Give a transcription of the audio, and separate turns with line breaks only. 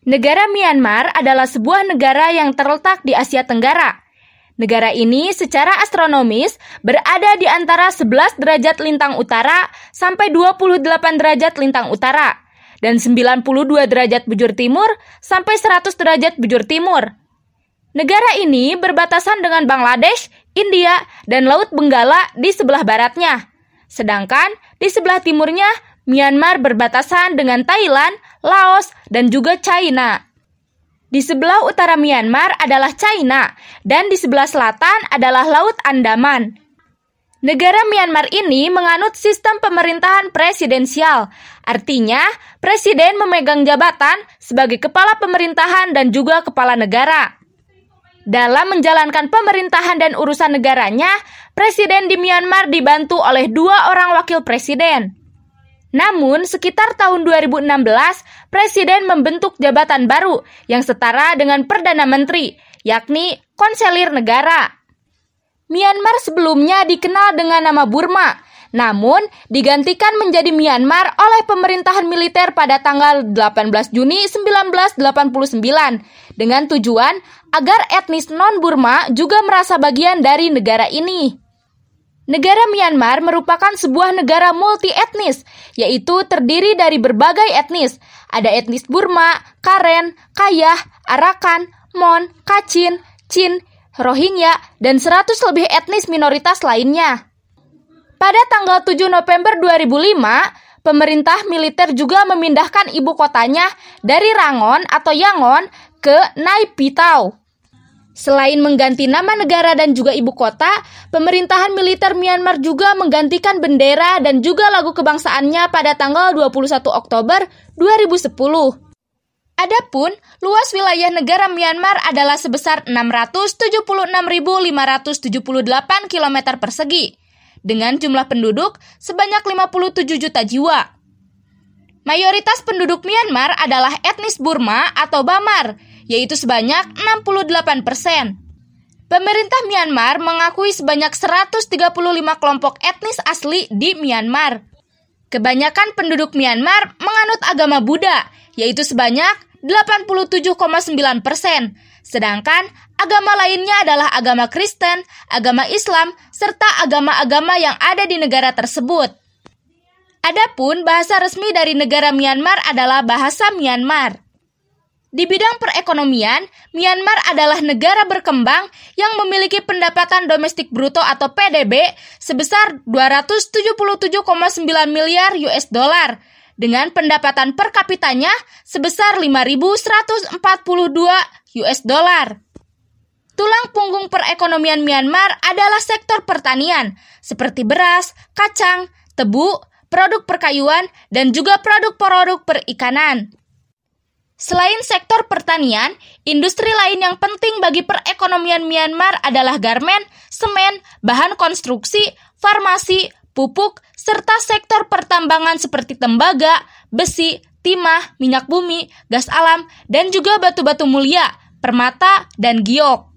Negara Myanmar adalah sebuah negara yang terletak di Asia Tenggara. Negara ini secara astronomis berada di antara 11 derajat lintang utara sampai 28 derajat lintang utara dan 92 derajat bujur timur sampai 100 derajat bujur timur. Negara ini berbatasan dengan Bangladesh, India, dan Laut Benggala di sebelah baratnya. Sedangkan di sebelah timurnya Myanmar berbatasan dengan Thailand, Laos, dan juga China. Di sebelah utara Myanmar adalah China, dan di sebelah selatan adalah Laut Andaman. Negara Myanmar ini menganut sistem pemerintahan presidensial, artinya presiden memegang jabatan sebagai kepala pemerintahan dan juga kepala negara. Dalam menjalankan pemerintahan dan urusan negaranya, presiden di Myanmar dibantu oleh dua orang wakil presiden. Namun, sekitar tahun 2016, Presiden membentuk jabatan baru yang setara dengan Perdana Menteri, yakni Konselir Negara. Myanmar sebelumnya dikenal dengan nama Burma, namun digantikan menjadi Myanmar oleh pemerintahan militer pada tanggal 18 Juni 1989 dengan tujuan agar etnis non-Burma juga merasa bagian dari negara ini. Negara Myanmar merupakan sebuah negara multi etnis, yaitu terdiri dari berbagai etnis. Ada etnis Burma, Karen, Kayah, Arakan, Mon, Kachin, Chin, Rohingya, dan 100 lebih etnis minoritas lainnya. Pada tanggal 7 November 2005, pemerintah militer juga memindahkan ibu kotanya dari Rangon atau Yangon ke Naypyidaw. Selain mengganti nama negara dan juga ibu kota, pemerintahan militer Myanmar juga menggantikan bendera dan juga lagu kebangsaannya pada tanggal 21 Oktober 2010. Adapun luas wilayah negara Myanmar adalah sebesar 676.578 km persegi dengan jumlah penduduk sebanyak 57 juta jiwa. Mayoritas penduduk Myanmar adalah etnis Burma atau Bamar yaitu sebanyak 68 persen. Pemerintah Myanmar mengakui sebanyak 135 kelompok etnis asli di Myanmar. Kebanyakan penduduk Myanmar menganut agama Buddha, yaitu sebanyak 87,9 persen. Sedangkan agama lainnya adalah agama Kristen, agama Islam, serta agama-agama yang ada di negara tersebut. Adapun bahasa resmi dari negara Myanmar adalah bahasa Myanmar. Di bidang perekonomian, Myanmar adalah negara berkembang yang memiliki pendapatan domestik bruto atau PDB sebesar 277,9 miliar US dollar dengan pendapatan per kapitanya sebesar 5.142 US dollar. Tulang punggung perekonomian Myanmar adalah sektor pertanian seperti beras, kacang, tebu, produk perkayuan, dan juga produk-produk perikanan. Selain sektor pertanian, industri lain yang penting bagi perekonomian Myanmar adalah garmen, semen, bahan konstruksi, farmasi, pupuk, serta sektor pertambangan seperti tembaga, besi, timah, minyak bumi, gas alam, dan juga batu-batu mulia, permata, dan giok.